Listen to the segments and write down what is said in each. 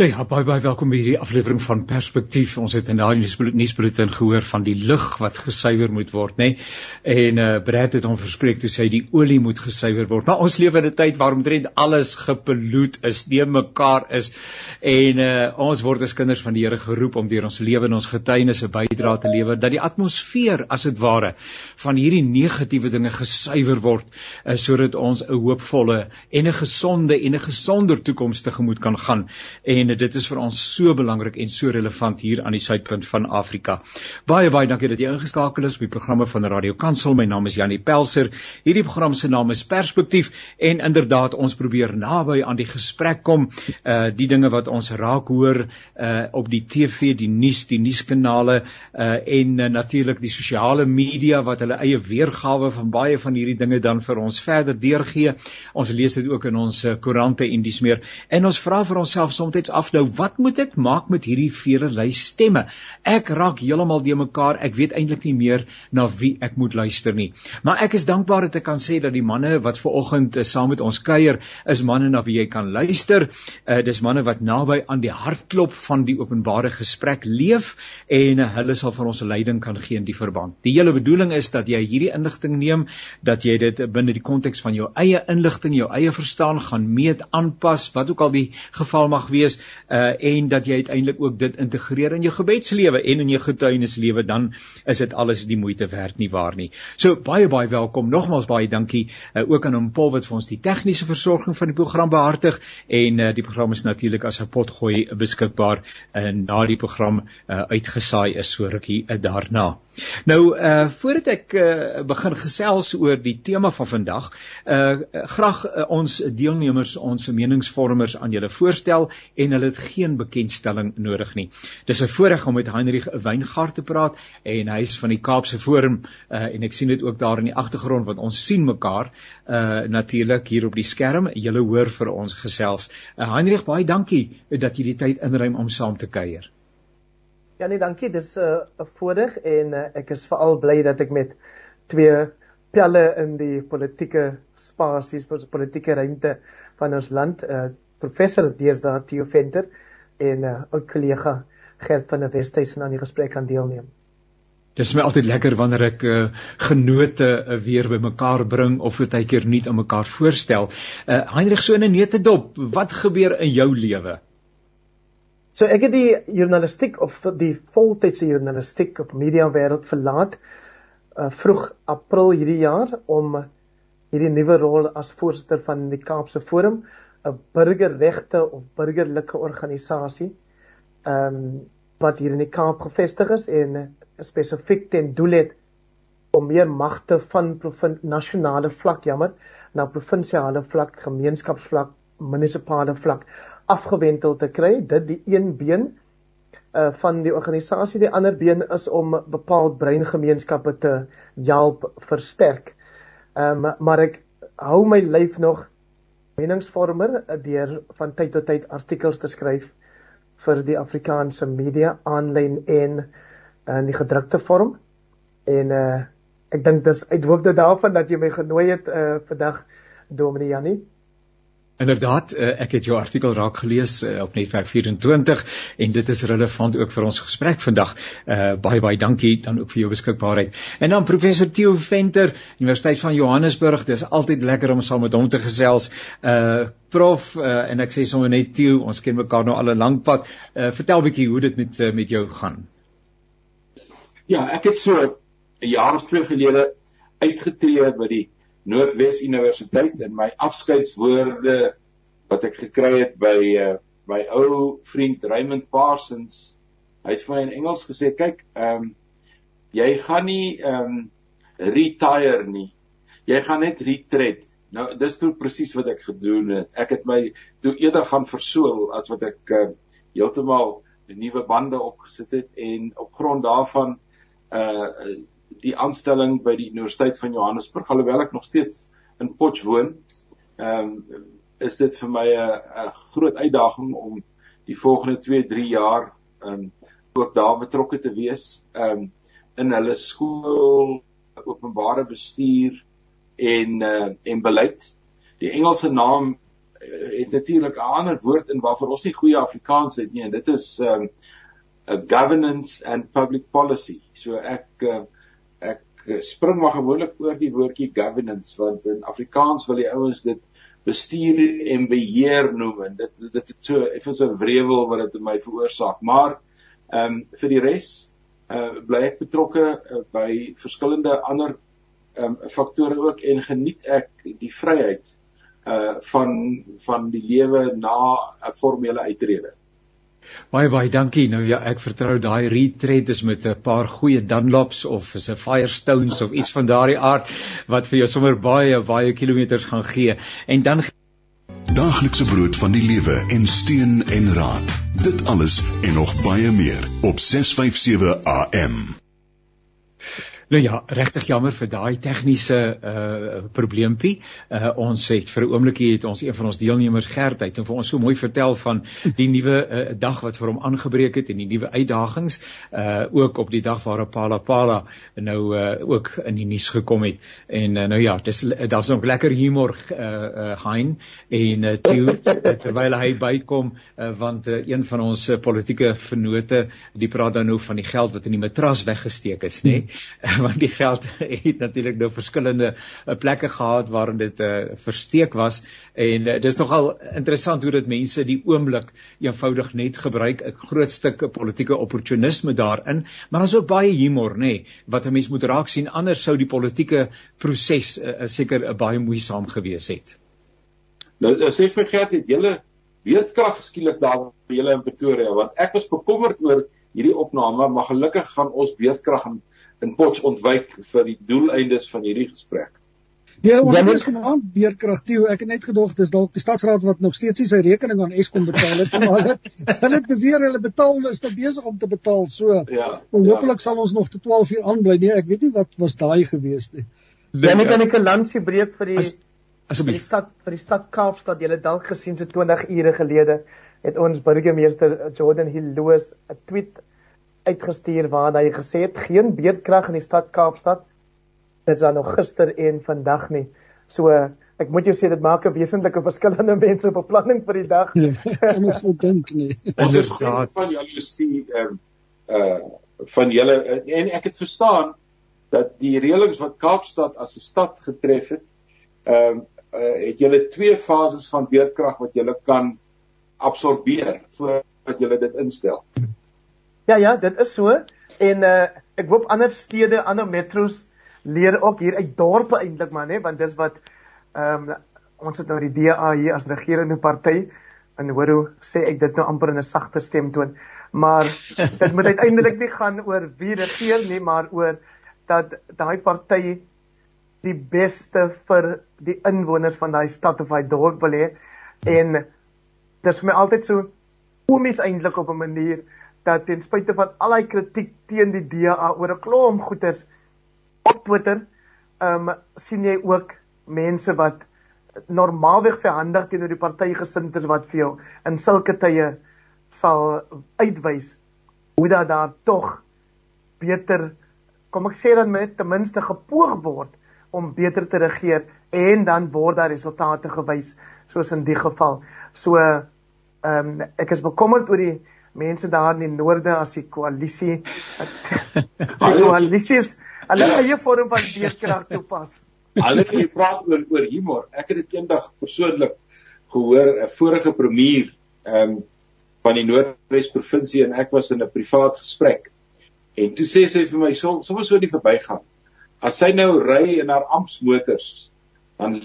Nou ja, baie baie welkom by hierdie aflewering van Perspektief. Ons het in daai nuusbulletin gehoor van die lug wat gesuiwer moet word, nê? Nee? En uh Brad het hom verspreek toe sê die olie moet gesuiwer word. Maar ons lewe in 'n tyd waar omtrent alles gepollute is, nie mekaar is. En uh ons word as kinders van die Here geroep om deur ons lewe en ons getuienisse bydra te lewer dat die atmosfeer as dit ware van hierdie negatiewe dinge gesuiwer word, uh, sodat ons 'n hoopvolle en 'n gesonde en 'n gesonder toekoms tegemoet kan gaan. En dit is vir ons so belangrik en so relevant hier aan die suidpunt van Afrika. Baie baie dankie dat jy ingeskakel is op die programme van Radio Kansel. My naam is Janie Pelser. Hierdie program se naam is Perspektief en inderdaad ons probeer naby aan die gesprek kom, uh die dinge wat ons raak hoor uh op die TV, die nuus, die nuuskanale uh en uh, natuurlik die sosiale media wat hulle eie weergawe van baie van hierdie dinge dan vir ons verder deurgee. Ons lees dit ook in ons koerante en dis meer. En ons vra vir onsself soms af nou wat moet ek maak met hierdie velelei stemme? Ek raak heeltemal de mekaar ek weet eintlik nie meer na wie ek moet luister nie. Maar ek is dankbaar dat ek kan sê dat die manne wat ver oggend uh, saam met ons kuier is manne na wie jy kan luister. Uh, dis manne wat naby aan die hartklop van die openbare gesprek leef en uh, hulle sal vir ons leiding kan gee in die verband. Die hele bedoeling is dat jy hierdie inligting neem dat jy dit binne die konteks van jou eie inligting jou eie verstaan gaan meet aanpas wat ook al die geval mag wees uh en dat jy uiteindelik ook dit integreer in jou gebedslewe en in jou getuienislewe dan is dit alles die moeite werd nie waar nie. So baie baie welkom nogmaals baie dankie uh, ook aan hom Paul wat vir ons die tegniese versorging van die program behartig en uh, die program is natuurlik as 'n potgooi beskikbaar uh, na die program uh, uitgesaai is so rukkie uh, daarna. Nou uh voordat ek uh, begin gesels oor die tema van vandag, uh graag uh, ons deelnemers ons meningsvormers aan julle voorstel en hulle het geen bekendstelling nodig nie. Dis 'n voorreg om met Heinrich Weingart te praat en hy is van die Kaapse Forum uh, en ek sien dit ook daar in die agtergrond want ons sien mekaar uh natuurlik hier op die skerm. Julle hoor vir ons gesels. Uh, Heinrich, baie dankie dat jy die tyd inruim om saam te kuier. Ja nee, dankie. Dis 'n uh, voorreg en uh, ek is veral bly dat ek met twee pelle in die politieke spasies, politieke ruimte van ons land uh, professor deesdae Theo Venter en 'n uh, ou kollega Gert van der Westhuizen aan die gesprek kan deelneem. Dit is my altyd lekker wanneer ek uh, genote uh, weer bymekaar bring of dit eendag nuut aan mekaar voorstel. Uh, Heinrich so in 'n netedop, wat gebeur in jou lewe? So ek het die journalistiek of die voltydse journalistiek op media wêreld verlaat uh, vroeg April hierdie jaar om hierdie nuwe rol as voorsitter van die Kaapse Forum 'n burgerregte of burgerlike organisasie ehm um, wat hier in die Kaap gevestig is en spesifiek ten doel het om meer magte van nasionale vlak jammer na provinsiale vlak, gemeenskapsvlak, munisipale vlak afgewentel te kry. Dit die een been uh van die organisasie, die ander been is om bepaald breingemeenskappe te help versterk. Ehm um, maar ek hou my lyf nog meningsvormer eh, deur van tyd tot tyd artikels te skryf vir die Afrikaanse media aanlyn en in die gedrukte vorm. En uh ek dink dis uithoofde daarvan dat jy my genooi het uh vandag Dominee Jannie. Inderdaad, eh, ek het jou artikel raak gelees eh, op Netwerk 24 en dit is relevant ook vir ons gesprek vandag. Uh baie baie dankie dan ook vir jou beskikbaarheid. En dan professor Theo Venter, Universiteit van Johannesburg. Dit is altyd lekker om saam met hom te gesels. Uh prof uh, en ek sê sommer net Theo, ons ken mekaar nou al 'n lank pad. Uh vertel bietjie hoe dit met uh, met jou gaan. Ja, ek het so 'n jaar of twee gelede uitgetree by die Noordwes Universiteit en my afskeidswoorde wat ek gekry het by uh, my ou vriend Raymond Parsons. Hy's vir my in Engels gesê, kyk, ehm um, jy gaan nie ehm um, retire nie. Jy gaan net retreat. Nou dis toe presies wat ek gedoen het. Ek het my toe eerder gaan versoel as wat ek uh, heeltemal nuwe bande opgesit het en op grond daarvan uh die aanstelling by die Universiteit van Johannesburg alhoewel ek nog steeds in Potch woon. Ehm um, is dit vir my 'n groot uitdaging om die volgende 2-3 jaar ehm um, ook daar betrokke te wees ehm um, in hulle skool, openbare bestuur en uh, en beleid. Die Engelse naam het natuurlik 'n ander woord in waarvoor ons nie goeie Afrikaans het nie en dit is um a governance and public policy. So ek uh, ek spring maar gewoonlik oor die woordjie governance want in Afrikaans wil die ouens dit bestuur en beheer noem en dit dit het so effens 'n wrevel wat dit in my veroorsaak. Maar ehm um, vir die res uh bly ek betrokke uh, by verskillende ander ehm um, faktore ook en geniet ek die vryheid uh van van die lewe na 'n formele uittrede. Baie baie dankie. Nou ja, ek vertrou daai retreat is met 'n paar goeie Dunlops of is 'n Firestones of iets van daardie aard wat vir jou sommer baie baie kilometers gaan gee. En dan daaglikse brood van die lewe en steun en raad. Dit alles en nog baie meer op 657 AM. Nou ja, regtig jammer vir daai tegniese uh probleempie. Uh ons het vir 'n oombliekie het ons een van ons deelnemers Gert uit en vir ons so mooi vertel van die nuwe uh, dag wat vir hom aangebreek het en die nuwe uitdagings uh ook op die dag waar Pala Pala nou uh ook in die nuus gekom het. En uh, nou ja, dis daar's nog lekker humor uh uh hein en uh, toe terwyl hy bykom uh, want uh, een van ons uh, politieke vennote, die praat dan nou van die geld wat in die matras weggesteek is, nê? Nee? want die geld het natuurlik nou verskillende uh, plekke gehad waarin dit uh, versteek was. En uh, dis nogal interessant hoe dit mense die oomblik eenvoudig net gebruik 'n groot stuk politieke opportunisme daarin. Maar daar's ook baie humor nê nee, wat 'n mens moet raak sien. Anders sou die politieke proses uh, seker uh, baie moeisaam gewees het. Nou sê vir my geld het julle weerkrag skielik daar by julle in Pretoria? Want ek was bekommerd oor hierdie opname maar gelukkig gaan ons weerkrag in in pots ontwyk vir die doeleindes van hierdie gesprek. Ja, ons het vanaand beerkrag toe. Ek het net gedog dis dalk die stadsraad wat nog steeds nie sy rekening aan Eskom betaal het nie, maar hulle hulle het beweer hulle betaal is nog besig om te betaal. So, ja. Hopelik ja. sal ons nog tot 12 uur aanbly. Nee, ek weet nie wat was daai gewees nie. Ja, net kan ek 'n lansie breek vir die asseblief die stad vir die stad Kaapstad. Jy het dalk gesien so 20 ure gelede het ons burgemeester Jordan Hilloos 'n tweet uitgestuur waar hy gesê het geen beerdkrag in die stad Kaapstad. Dit is dan nog gister en vandag nie. So ek moet jou sê dit maak 'n wesentlike verskil aan mense beplanning vir die dag. Ek moet so dink nie. Ons is graag van julle sien ehm uh van julle en ek het verstaan dat die reëlings wat Kaapstad as 'n stad getref het, ehm uh, uh, het julle twee fases van beerdkrag wat julle kan absorbeer voordat julle dit instel. Ja ja, dit is so. En uh ek hoop ander stede, ander metros leer ook hier uit dorpe eintlik maar nê, want dis wat ehm um, ons het nou die DA hier as regerende party en hoor hoe sê ek dit nou amper in 'n sagter stemtoon. Maar dit moet uiteindelik nie gaan oor wie regeer nie, maar oor dat daai party die beste vir die inwoners van daai stad of daai dorp wil hê en dis vir my altyd so komies eintlik op 'n manier dat ten spyte van al die kritiek teen die DA oor 'n klomp goeters op Twitter, ehm um, sien jy ook mense wat normaalweg verhandig teenoor die party gesinders wat vir jou in sulke tye sal uitwys hoe dat daar tog beter kom ek sê dan met ten minste gepoog word om beter te regeer en dan word daar resultate gewys soos in die geval. So ehm um, ek is bekommerd oor die mense daar in die noorde as die koalisie die koalisies hulle eie vorm van beerkrag toepas. Hulle het gepraat oor oor humor. Ek het dit eendag persoonlik gehoor 'n vorige premier ehm um, van die Noordwes provinsie en ek was in 'n privaat gesprek. En toe sê sy vir my so sommer so die verbygaan. As sy nou ry in haar ampsmotors, dan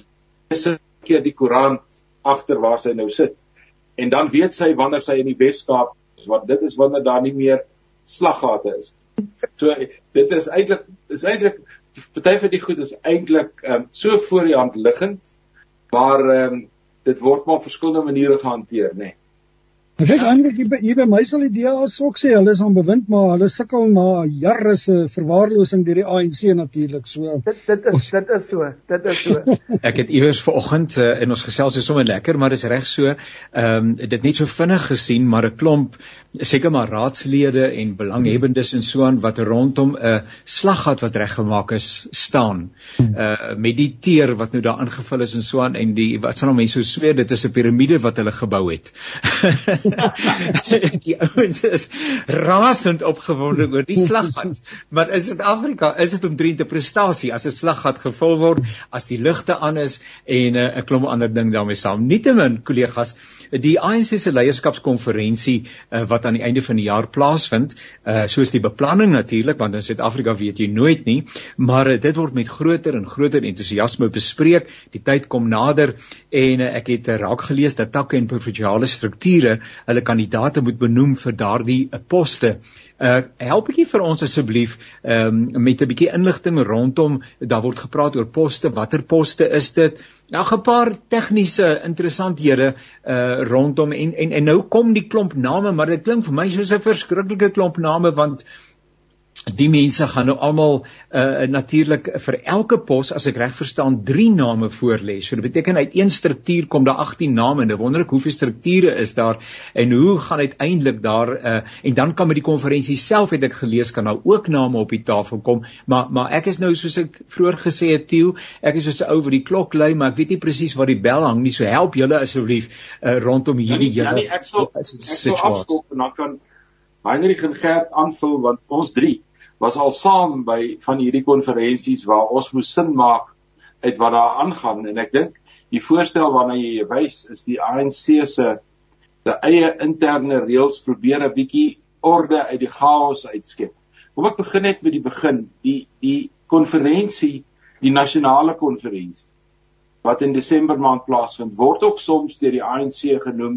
lees sy keer die koerant agter waar sy nou sit. En dan weet sy wanneer sy in die Weskaap want dit is wanneer daar nie meer slaggate is. So dit is eintlik is eintlik party van die goed is eintlik ehm um, so voor die hand liggend maar ehm um, dit word maar op verskillende maniere gehanteer nê. Nee. Ek kyk eintlik hier by hier by my sal die DA ook sê hulle is aan bewind maar hulle sukkel na jare se verwaarlosing deur die ANC natuurlik so. Dit dit is dit is so, dit is so. Ek het iewers vanoggend uh, in ons gesels is sommer lekker maar dis reg so. Ehm um, dit net so vinnig gesien maar 'n klomp seker maar raadslede en belanghebbendes en so aan wat rondom 'n slaggat wat reggemaak is staan. Uh met die teer wat nou daar ingevul is en so aan en die wat sal nou mense so sweer dit is 'n piramide wat hulle gebou het. die ouens is rasend opgewonde oor die slaggat. Maar in Suid-Afrika is dit omtrent 'n prestasie as 'n slaggat gevul word, as die ligte aan is en uh, 'n klomp ander ding daarmee saam. Nietemin kollegas, die ANC se leierskapskonferensie uh, wat aan die einde van die jaar plaasvind, uh, soos die beplanning natuurlik, want in Suid-Afrika weet jy nooit nie, maar uh, dit word met groter en groter entoesiasme bespreek. Die tyd kom nader en uh, ek het uh, raak gelees dat takke en provinsiale strukture hulle kandidaate moet benoem vir daardie poste. Uh help bietjie vir ons asseblief um, met 'n bietjie inligting rondom daar word gepraat oor poste, watter poste is dit? Nou 'n paar tegniese interessanthede uh rondom en en en nou kom die klomp name, maar dit klink vir my soos 'n verskriklike klomp name want die mense gaan nou almal uh natuurlik vir elke pos as ek reg verstaan 3 name voorlê. So dit beteken uit een struktuur kom daar 18 name en ek wonder ek hoeveel strukture is daar en hoe gaan uiteindelik daar uh en dan kan met die konferensie self het ek gelees kan nou ook name op die tafel kom. Maar maar ek is nou soos ek vroeër gesê het Tieu, ek is soos 'n ou wat die klok lui, maar ek weet nie presies waar die bel hang nie. So help julle asseblief uh rondom hierdie hele Ja, nee, ek sal ek sal afskop en dan kan Heinrich en Gert aanvul want ons drie was al saam by van hierdie konferensies waar ons moes sin maak uit wat daar aangaan en ek dink die voorstel waarna jy wys is die ANC se se eie interne reëls probeer 'n bietjie orde uit die chaos uitskep. Kom ek begin net met die begin. Die die konferensie, die nasionale konferensie wat in Desember maand plaasvind, word ook soms deur die ANC genoem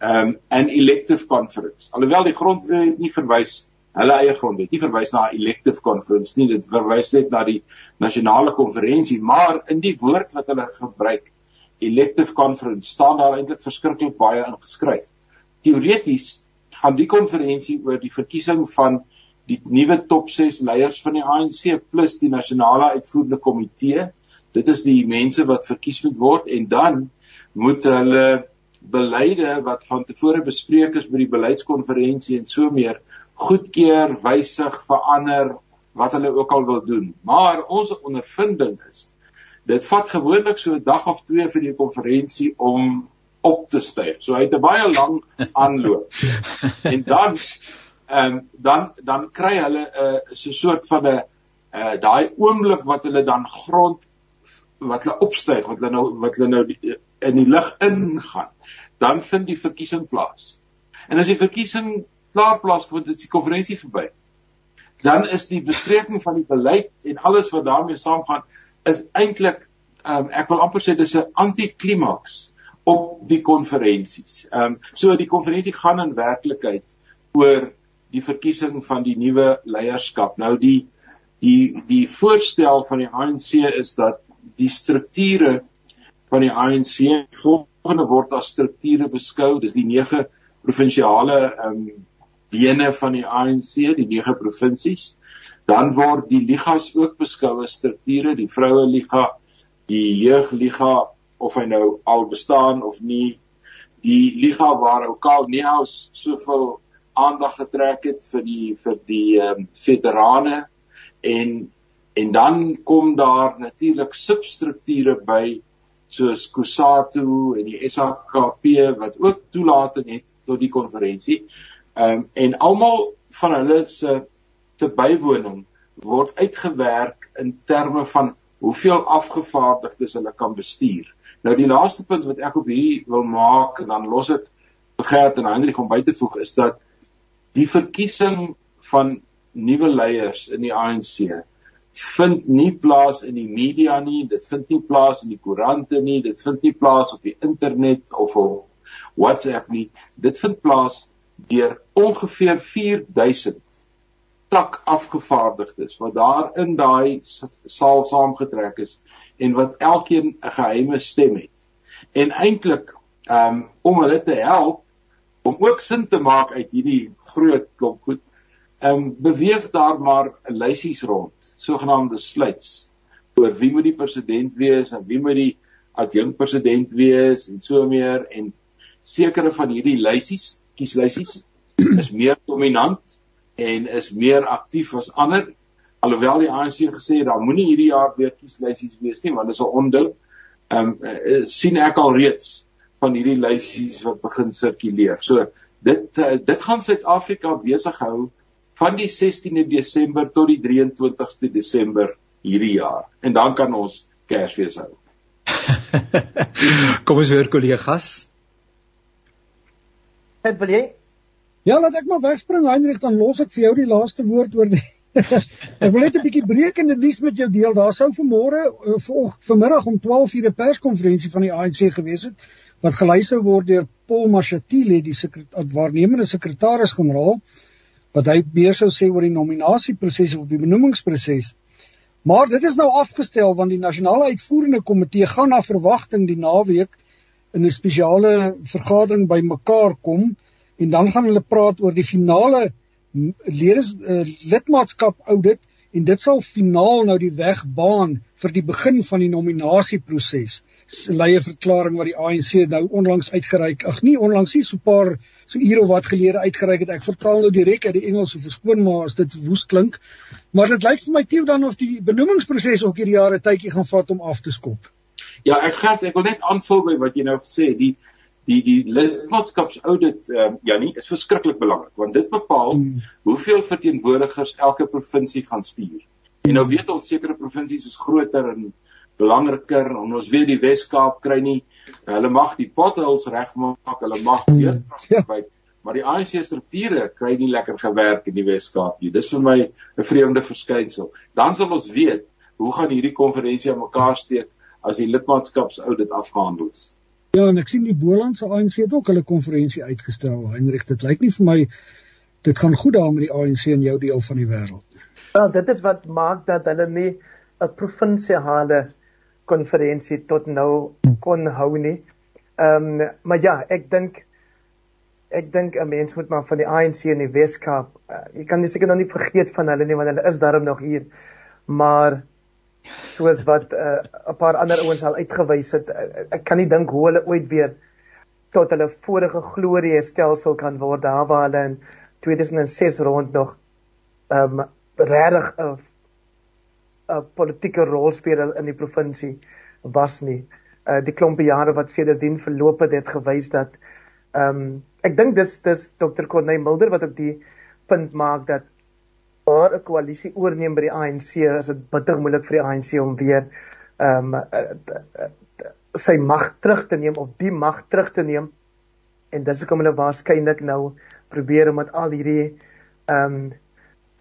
um, 'n um, elective conference. Alhoewel die grondwet nie verwys hulle eie grondwet. Nie verwys na 'n elective conference nie, dit verwys net na die nasionale konferensie, maar in die woord wat hulle gebruik, elective conference, staan daar eintlik verskriklik baie ingeskryf. Teoreties gaan die konferensie oor die verkiesing van die nuwe top 6 leiers van die ANC plus die nasionale uitvoerende komitee. Dit is die mense wat verkies moet word en dan moet hulle beleide wat van tevore bespreek is by die beleidskonferensie en so meer goedkeur, wysig, verander wat hulle ook al wil doen. Maar ons ondervinding is dit vat gewoonlik so 'n dag of twee vir die konferensie om op te styg. So hy het 'n baie lang aanloop. en dan ehm um, dan dan kry hulle 'n uh, so 'n soort van 'n uh, uh, daai oomblik wat hulle dan grond wat hulle opstyg, wat hulle nou wat hulle nou die, in die lig ingaan. Dan vind die verkiesing plaas. En as die verkiesing klaar plaasgevind het, is die konferensie verby. Dan is die bespreking van die beleid en alles wat daarmee saamgaan is eintlik um, ek wil amper sê dis 'n antiklimaks op die konferensies. Ehm um, so die konferensie gaan in werklikheid oor die verkiesing van die nuwe leierskap. Nou die die die voorstel van die ANC is dat die strukture van die ANC volgende word as strukture beskou. Dis die 9 provinsiale ehm um, bene van die ANC, die nege provinsies. Dan word die ligas ook beskou as strukture, die vroue liga, die jeugliga of hy nou al bestaan of nie. Die liga waar Okal Neus soveel aandag getrek het vir die vir die ehm um, veterane en en dan kom daar natuurlik substrukture by soos Kusatu en die SAKP wat ook toelating het tot die konferensie. Ehm um, en almal van hulle se se bywoning word uitgewerk in terme van hoeveel afgevaardigdes hulle kan bestuur. Nou die laaste punt wat ek op hier wil maak en dan los ek Gert en Hendrik om by te voeg is dat die verkiesing van nuwe leiers in die ANC vind nie plaas in die media nie, dit vind nie plaas in die koerante nie, dit vind nie plaas op die internet of op WhatsApp nie. Dit vind plaas deur ongeveer 4000 tak afgevaardigdes wat daar in daai saal saamgetrek is en wat elkeen 'n geheime stem het. En eintlik um om hulle te help om ook sin te maak uit hierdie groot klomp goed, um beweeg daar maar lysies rond, sogenaamde sluits oor wie moet die president wees en wie moet die adjunk president wees en so meer en sekere van hierdie lysies kieslysies is meer dominant en is meer aktief as ander alhoewel die ANC gesê het daar moenie hierdie jaar weer kieslysies wees nie want dit is 'n onding. Ehm um, sien ek al reeds van hierdie lysies wat begin sirkuleer. So dit uh, dit gaan Suid-Afrika besig hou van die 16de Desember tot die 23ste Desember hierdie jaar. En dan kan ons Kersfees hou. Kom ons weer kollegas. Het wil jy? Ja, laat ek maar wegspring Heinrich dan los ek vir jou die laaste woord oor die ek wil net 'n bietjie brekende nuus met jou deel. Daar sou vanmôre uh, vanmiddag om 12:00 'n perskonferensie van die ANC gewees het wat gelei sou word deur Paul Mashatile, die sekret waarnemende sekretaris-generaal, wat hy meer sou sê oor die nominasieproses of die benoemingsproses. Maar dit is nou afgestel want die nasionale uitvoerende komitee gaan na verwagting die naweek in 'n spesiale vergadering bymekaar kom en dan gaan hulle praat oor die finale lede uh, lidmaatskap audit en dit sal finaal nou die weg baan vir die begin van die nominasieproses. Leie verklaring wat die ANC nou onlangs uitgereik, ag nie onlangs nie, so 'n paar so ure of wat gelede uitgereik het. Ek vertaal nou direk uit die Engels so verskoon maar as dit woes klink. Maar dit lyk vir my tief dan of die benoemingsproses ook hierdie jare tydjie gaan vat om af te skop. Ja, ek gaan ek wil net aanvul by wat jy nou gesê het. Die die die lidmaatskapsaudit ehm uh, Janie is verskriklik belangrik want dit bepaal hmm. hoeveel verteenwoordigers elke provinsie gaan stuur. En nou weet ons sekere provinsies is groter en belangriker en ons weet die Wes-Kaap kry nie hulle mag die potholes regmaak, hulle mag weer vragbyt, ja. maar die ANC strukture kry nie lekker gewerk in die Wes-Kaap nie. Dis vir my 'n vreemde verskynsel. Dan sal ons weet hoe gaan hierdie konferensie aan mekaar steek as die lidmaatskapsaudit afgehandel is. Ja, en ek sien die Bolandse ANC het ook hulle konferensie uitgestel. Heinrich, dit lyk nie vir my dit gaan goed daar met die ANC in jou deel van die wêreld nie. Ja, dit is wat maak dat hulle nie 'n provinsiale konferensie tot nou kon hou nie. Ehm um, maar ja, ek dink ek dink 'n mens moet maar van die ANC in die Weskaap, uh, jy kan nie seker nog nie vergeet van hulle nie want hulle is daarom nog hier. Maar soos wat uh, 'n uh, paar ander ouens al uitgewys het. Uh, ek kan nie dink hoe hulle ooit weer tot hulle vorige glorie herstelsel kan word daar waar hulle in 2006 rond nog ehm um, regtig 'n 'n politieke rolspeler in die provinsie was nie. Uh die klompe jare wat sedertdien verloop het, het gewys dat ehm um, ek dink dis dis Dr. Corneil Mulder wat op die punt maak dat waar 'n koalisie oorneem by die ANC, is dit bitter moeilik vir die ANC om weer ehm um, sy mag terug te neem of die mag terug te neem. En dis hoekom hulle waarskynlik nou probeer om met al hierdie ehm um,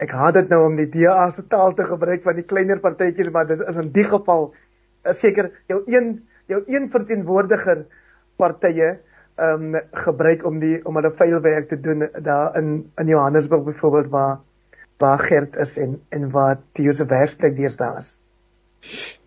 ek haat dit nou om die DA se taal te gebruik van die kleiner partytjies, maar dit is in die geval is seker jou een jou een verteenwoordiger partye ehm um, gebruik om die om hulle veilwerk te doen daar in in Johannesburg byvoorbeeld waar waar Gert is en en waar Theo se werkplek deesdae is.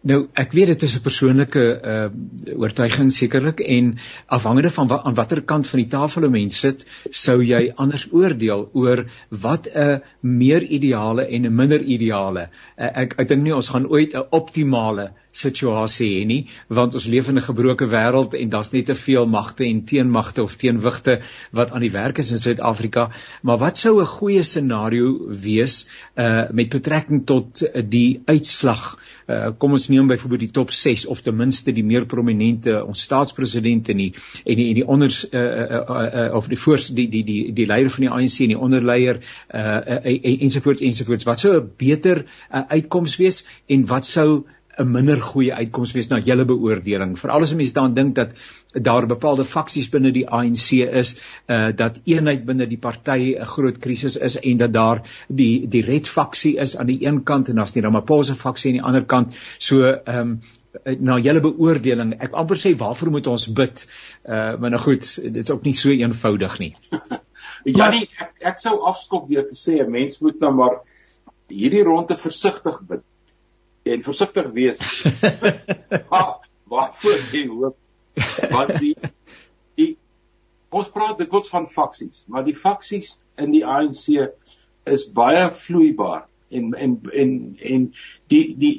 Nou, ek weet dit is 'n persoonlike uh oortuiging sekerlik en afhangende van wat aan watter kant van die tafel 'n mens sit, sou jy anders oordeel oor wat 'n meer ideale en 'n minder ideale. Uh, ek ek dink nie ons gaan ooit 'n optimale situasie hê nie, want ons leef in 'n gebroke wêreld en daar's net te veel magte en teenmagte of teenwigte wat aan die werk is in Suid-Afrika. Maar wat sou 'n goeie scenario wees uh met betrekking tot die uitslag? Uh kom ons neem byvoorbeeld die top 6 of ten minste die meer prominente ons staatspresident en die en die en die onder uh, uh, uh, uh, of die voor die die die die leier van die ANC en die onderleier uh, uh, ensovoorts ensovoorts wat sou 'n beter uh, uitkoms wees en wat sou 'n minder goeie uitkoms wees na julle beoordeling. Veral as mense dan dink dat daar bepaalde faksies binne die ANC is, uh dat eenheid binne die party 'n groot krisis is en dat daar die die red faksie is aan die een kant en as die Ramaphosa faksie aan die ander kant. So ehm um, na julle beoordeling, ek amper sê waarvoor moet ons bid? Uh maar nou goed, dit is ook nie so eenvoudig nie. Janie, ek, ek sou afskop deur te sê 'n mens moet nou maar hierdie ronde versigtig bid en versigtig wees. Wat voor jy hoop want die die ons praat kos van faksies, maar die faksies in die ANC is baie vloeibaar en en en en die die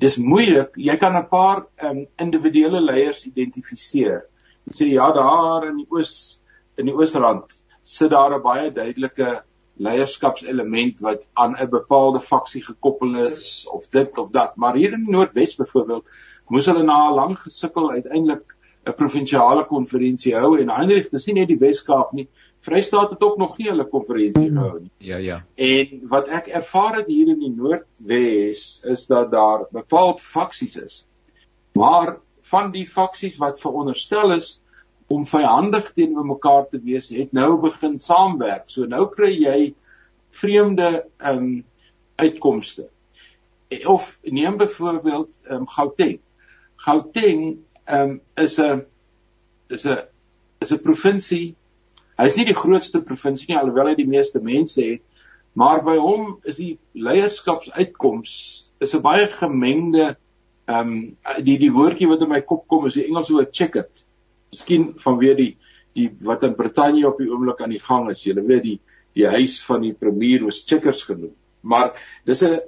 dis moeilik. Jy kan 'n paar um, individuele leiers identifiseer. Jy sê ja, daar in die oos in die Oosrand sit daar 'n baie duidelike leierskapselement wat aan 'n bepaalde faksie gekoppel is of dit of dat. Maar hier in die Noordwes byvoorbeeld moes hulle na 'n lang gesukkel uiteindelik 'n provinsiale konferensie hou en Heinrich, dis nie net die Wes-Kaap nie. Vrystaat het ook nog nie hulle konferensie hmm. gehou nie. Ja, ja. En wat ek ervaar het hier in die Noordwes is dat daar bepaalde faksies is. Maar van die faksies wat veronderstel is om vyandig teenoor mekaar te wees, het nou begin saamwerk. So nou kry jy vreemde ehm um, uitkomste. Of neem byvoorbeeld ehm um, Gauteng. Gauteng ehm um, is 'n is 'n is 'n provinsie. Hy is nie die grootste provinsie nie alhoewel hy die meeste mense het, maar by hom is die leierskapsuitkoms is 'n baie gemengde ehm um, die die woordjie wat in my kop kom is die Engelse woord checkered. Miskien vanweer die die wat in Brittanje op die oomblik aan die gang is. Jy weet die die huis van die premier was checkers genoem. Maar dis 'n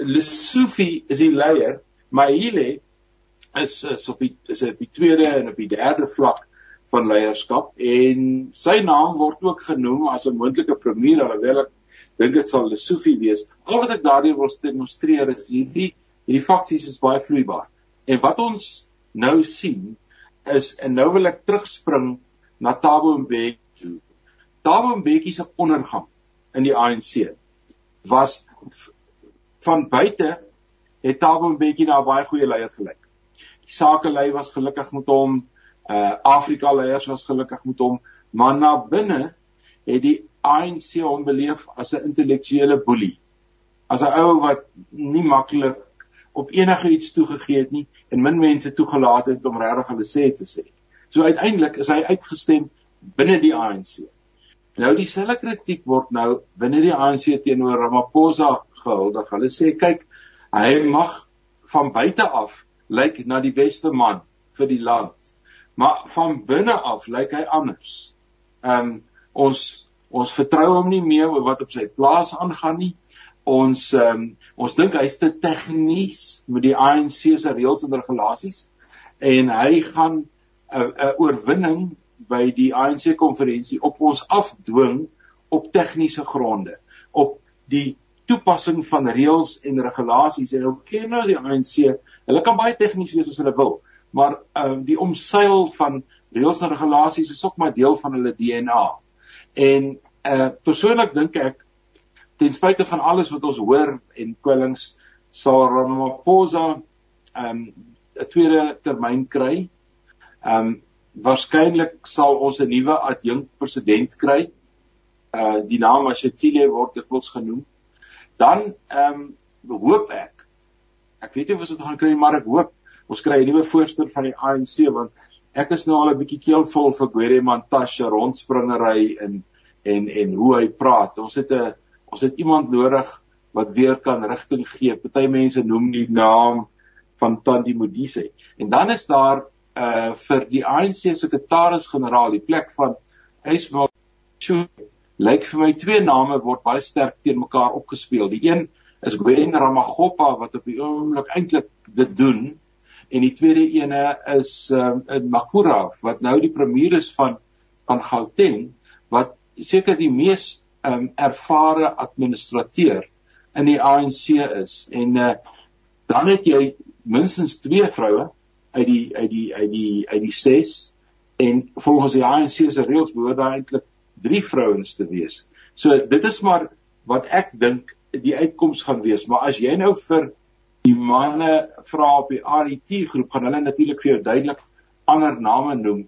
Lesofie is die leier, maar Hile is is op die is op die tweede en op die derde vlak van leierskap en sy naam word ook genoem as 'n moontlike premier alhoewel ek dink dit sal Lesofie wees. Al wat ek daardie wil demonstreer is hierdie hierdie faksies is baie vloeibaar. En wat ons nou sien is en nou wil ek terugspring na Thabo Mbeki. Thabo Mbeki se ondergang in die ANC was van buite het Thabo Mbeki na 'n baie goeie leier gelyk die sakelei was gelukkig met hom, uh Afrika leiers was gelukkig met hom, maar na binne het die ANC hom beleef as 'n intellektuele boelie. As 'n ou wat nie maklik op enige iets toegegee het nie en min mense toegelaat het om regtig hulle sê te sê. So uiteindelik is hy uitgestem binne die ANC. Nou dieselfde kritiek word nou binne die ANC teenoor Ramaphosa gehuldig. Hulle sê kyk, hy mag van buite af lyk na die beste man vir die land. Maar van binne af lyk hy anders. Ehm um, ons ons vertrou hom nie meer oor wat op sy plaas aangaan nie. Ons um, ons dink hy's te tegnies met die ANC se reëls en regulasies en hy gaan 'n uh, 'n uh, oorwinning by die ANC konferensie op ons afdwing op tegniese gronde op die toepassing van reëls en regulasies. En ook ken nou die ANC hulle kan baie tegnies wees as hulle wil maar uh, die omseil van reëls en regulasies is ook maar deel van hulle DNA en uh, persoonlik dink ek ten spyte van alles wat ons hoor en kwellings sal Ramaphosa ehm um, 'n tweede termyn kry. Ehm um, waarskynlik sal ons 'n nuwe adjunk president kry. Uh die naam Mashatile word dikwels genoem. Dan ehm um, hoop ek. Ek weet nie of ons dit gaan kry maar ek hoop ons kry 'n nuwe voorsteur van die ANC want ek is nou al 'n bietjie keelvol vir Gwere Mantashe rondspringery en en en hoe hy praat. Ons het 'n ons het iemand nodig wat weer kan rigting gee. Party mense noem die naam van Tandi Modise. En dan is daar uh vir die ANC sekretaris-generaal die plek van Ismail Chute lyk vir my twee name word baie sterk teen mekaar opgespeel. Die een is Gwen Ramagoppa wat op die oomblik eintlik dit doen. En die tweede ene is um, in Makura wat nou die premier is van van Gauteng wat seker die mees um, ervare administrateur in die ANC is. En uh, dan het jy minstens twee vroue uit die uit die uit die uit die ses. En volgens die ANC se reëls behoort daar eintlik drie vrouens te wees. So dit is maar wat ek dink die uitkoms gaan wees, maar as jy nou vir die manne vra op die RET groep gaan hulle natuurlik vir jou duidelik ander name noem.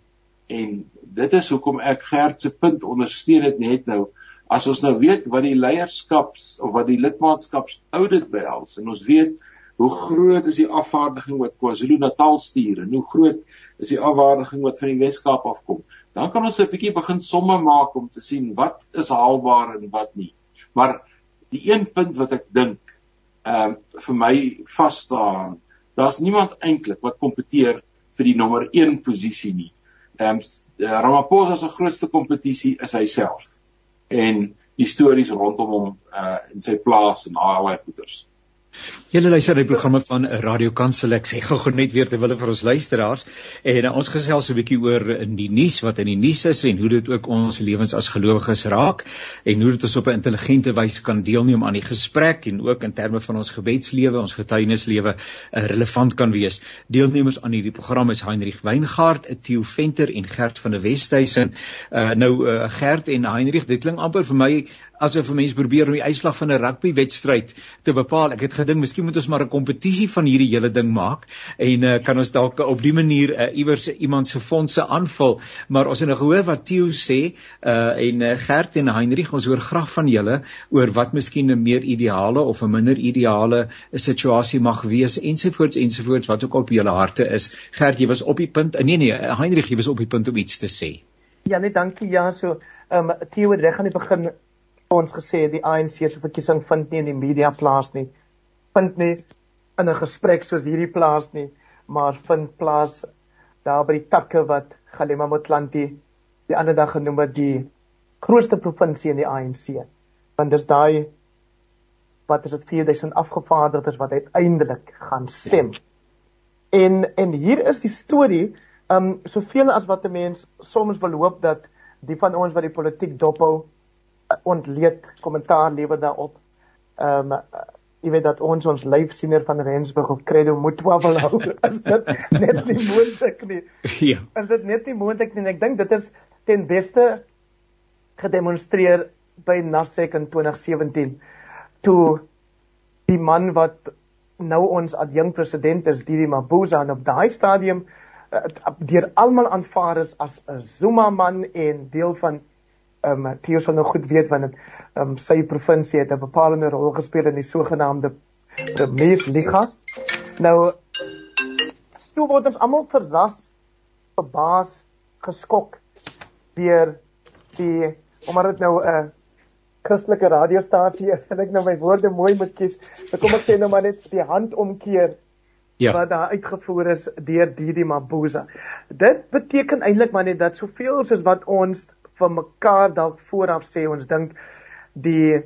En dit is hoekom ek Gert se punt ondersteun dit net nou as ons nou weet wat die leierskaps of wat die lidmaatskaps audit behels en ons weet hoe groot is die afvaardiging wat KwaZulu-Natal stuur en hoe groot is die afvaardiging wat van die Wes-Kaap afkom dan kan ons 'n bietjie begin somme maak om te sien wat is haalbaar en wat nie. Maar die een punt wat ek dink ehm uh, vir my vas staan, daar's niemand eintlik wat kompeteer vir die nommer 1 posisie nie. Ehm um, Ramaphosa se grootste kompetisie is hy self. En die stories rondom hom uh in sy plaas en al daai goeters. Julle luister die programme van Radio Kansel. Ek sê gou-gou net weer terwyl vir ons luisteraars en uh, ons gesels 'n bietjie oor in die nuus wat in die nuus is en hoe dit ook ons lewens as gelowiges raak en hoe dit ons op 'n intelligente wyse kan deelneem aan die gesprek en ook in terme van ons gebedslewe, ons getuienislewe uh, relevant kan wees. Deelnemers aan hierdie program is Heinrich Weingart, Theo Venter en Gert van der Westhuizen. Uh, nou uh, Gert en Heinrich, dit klink amper vir my asof 'n mens probeer om die uitslag van 'n rugbywedstryd te bepaal. Ek het gedink miskien moet ons maar 'n kompetisie van hierdie hele ding maak en uh, kan ons dalk op die manier uh, iewers iemand se fondse aanvul. Maar ons het nou gehoor wat Theo sê uh, en uh, Gert en Heinrich, ons hoor graag van julle oor wat miskien 'n meer ideale of 'n minder ideale situasie mag wees ensovoorts ensovoorts wat ook op julle harte is. Gert, jy was op die punt. Nee nee, Heinrich, jy was op die punt om iets te sê. Ja nee, dankie. Ja, so ehm um, Theo het reg aan die begin ons gesê die ANC se verkiesing vind nie in die media plaas nie. Vind nie in 'n gesprek soos hierdie plaas nie, maar vind plaas daar by die takke wat Galema Motlanthe die ander dag genoem het die grootste provinsie in die ANC. Want dis daai wat is dit 4000 afgevaardigdes wat uiteindelik gaan stem. En en hier is die storie, um soveel as wat 'n mens soms wil hoop dat die van ons wat die politiek dophou ontleed kommentaar lewer daarop. Ehm um, jy weet dat ons ons lyfsiener van Rensburg of Credo moet twyfel hou. Is dit net nie moontlik nie? Ja. Is dit net nie moontlik nie? Ek dink dit is ten beste gedemonstreer by Nasek in 2017 toe die man wat nou ons adjunk president is, Didi Mabuza, op daai stadium uh, deur almal aanvaar is as 'n Zuma man en deel van ehm um, Theo sal nou goed weet want ehm um, sy provinsie het 'n bepalende rol gespeel in die sogenaamde Mees Liga. Nou toe word ons almal verras, verbaas, geskok deur die omdat dit nou 'n Christelike radiostasie is, sal ek nou my woorde mooi moet kies. So kom ek sê nou maar net die handomkeer ja. wat daar uitgevoer is deur Didi Mabuza. Dit beteken eintlik maar net dat soveel soos wat ons vir mekaar dalk vooraf sê ons dink die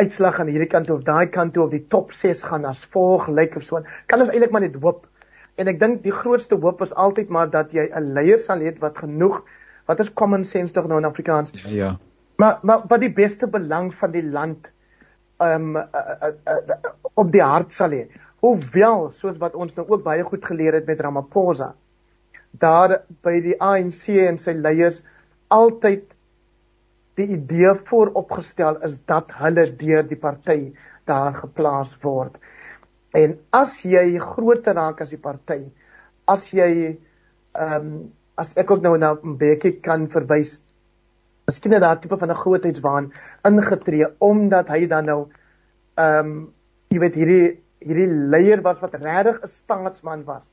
uitslag aan hierdie kant of daai kant toe of die top 6 gaan as volg lyk of so. Kan ons eintlik maar net hoop. En ek dink die grootste hoop is altyd maar dat jy 'n leier sal hê wat genoeg wat is common sense tog nou in Afrikaans. Ja ja. Maar maar wat die beste belang van die land um, uh, uh, uh, op die hart sal hê. Hoewel soos wat ons nou ook baie goed geleer het met Ramaphosa daar by die ANC en sy leiers altyd die idee vooropgestel is dat hulle deur die party daar geplaas word. En as jy groter raak as die party, as jy ehm um, as ek ook nou na Mbeki kan verwys, miskien het daar tipe van 'n grootheidswaan ingetree omdat hy dan nou ehm um, jy weet hierdie hierdie leier was wat regtig 'n staatsman was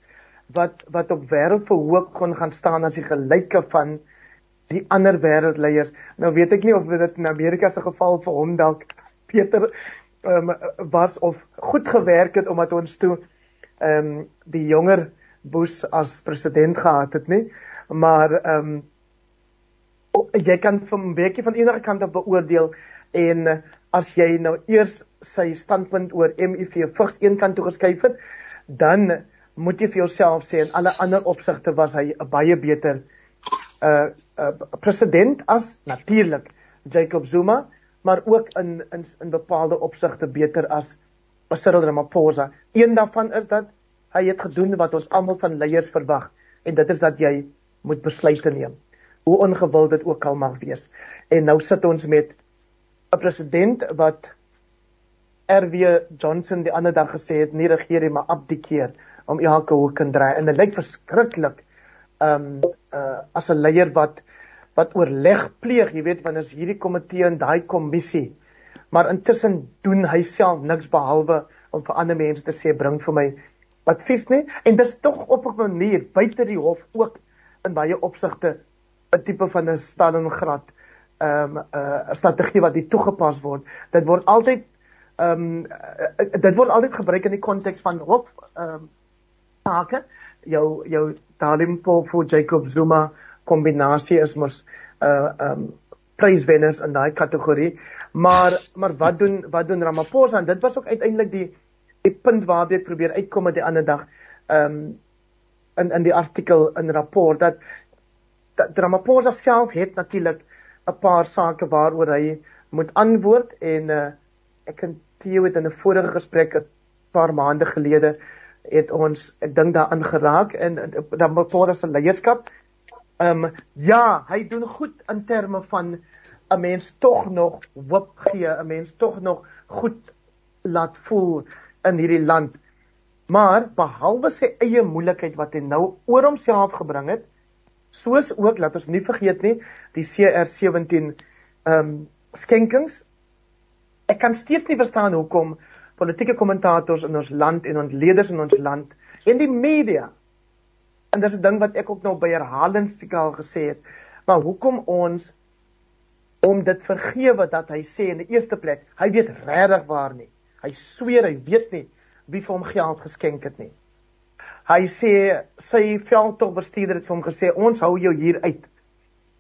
wat wat op wêreldverhoog kon gaan staan as die gelyke van die ander wêreldleiers. Nou weet ek nie of dit in Amerika se geval vir hom dalk Peter um, was of goed gewerk het omdat ons toe ehm um, die jonger Bush as president gehad het, nie? Maar ehm um, jy kan van 'n bietjie van enige kant af beoordeel en as jy nou eers sy standpunt oor MIV vigs een kant toe geskuif het, dan moet jy vir jouself sê in alle ander opsigte was hy 'n baie beter uh uh, president as natuurlik Jacob Zuma, maar ook in in in bepaalde opsigte beter as Cyril Ramaphosa. Een daarvan is dat hy het gedoen wat ons almal van leiers verwag en dit is dat jy moet besluite neem. Hoe ongewild dit ook al mag wees. En nou sit ons met 'n president wat RW Johnson die ander dag gesê het nie regeer nie maar abdikeer om elke hoek en draai en dit lyk verskriklik um uh as 'n leier wat wat oorleg pleeg, jy weet, wanneer is hierdie komitee en daai kommissie. Maar intussen doen hy self niks behalwe om vir ander mense te sê bring vir my advies nie en dis tog op 'n manier buite die hof ook in baie opsigte 'n tipe van 'n Stalingrad ehm um, 'n uh, strategie wat hier toegepas word. Dit word altyd ehm um, dit word altyd gebruik in die konteks van hof ehm um, take jou jou Dalim Popo Jacob Zuma kombinasie is mos uh um pryswenners in daai kategorie. Maar maar wat doen wat doen Ramaphosa en dit was ook uiteindelik die die punt waarby ek probeer uitkom met die ander dag ehm um, in in die artikel in rapport dat, dat Ramaphosa self het natuurlik 'n paar sake waaroor hy moet antwoord en uh, ek en Theo het in 'n vorige gesprek 'n paar maande gelede het ons ek dink daaraan geraak in Ramaphosa se leierskap. Ehm um, ja, hy doen goed in terme van 'n mens tog nog hoop gee, 'n mens tog nog goed laat voel in hierdie land. Maar behalwe sy eie moeilikheid wat hy nou oor homself gebring het, soos ook laat ons nie vergeet nie, die CR17 ehm um, skenkings. Ek kan steeds nie verstaan hoekom politieke kommentators in ons land en ons leiers in ons land en die media. En dis 'n ding wat ek ook nou by herhalings al gesê het, maar hoekom ons om dit vergewe dat hy sê in die eerste plek, hy weet regtig waar nie. Hy sweer hy weet nie wie vir hom geld geskenk het nie. Hy sê sy veldtogbestuurder het vir hom gesê ons hou jou hier uit.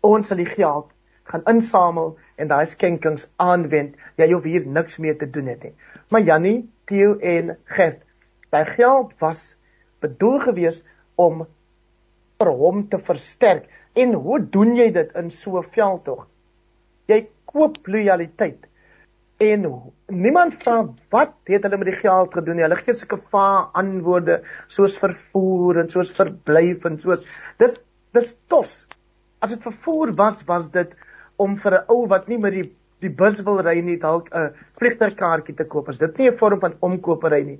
Ons sal die geld gaan insamel en daai skenkings aanwend. Jy hoef hier niks meer te doen het nie. Maar Jannie, Theo en Gert, daai geld was bedoel gewees om vir hom te versterk. En hoe doen jy dit in so 'n veldtog? Jy koop lojaliteit en niemand vra wat het hulle met die geld gedoen nie. Hulle gee sulke vae antwoorde soos vervoer en soos verblyf en soos dis dis tos. As dit vervoer was, was dit om vir 'n ou wat nie met die die bus wil ry nie dalk 'n vliegtuigkaartjie te koop. As dit nie 'n vorm van omkopery nie.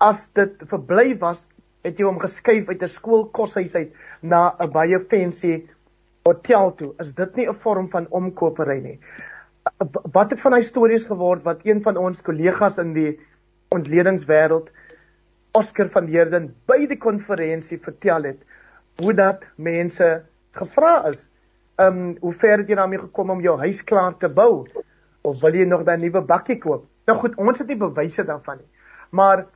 As dit verblyf was, het jy hom geskuif uit 'n skoolkoshuis uit na 'n baie fancy hotel toe. Is dit nie 'n vorm van omkopery nie? wat het van hy stories geword wat een van ons kollegas in die ontledingswêreld Oscar van Heerden by die konferensie vertel het hoe dat mense gevra is um hoe ver het jy daarmee gekom om jou huis klaar te bou of wil jy nog daai nuwe bakkie koop nou goed ons het nie bewyse daarvan nie maar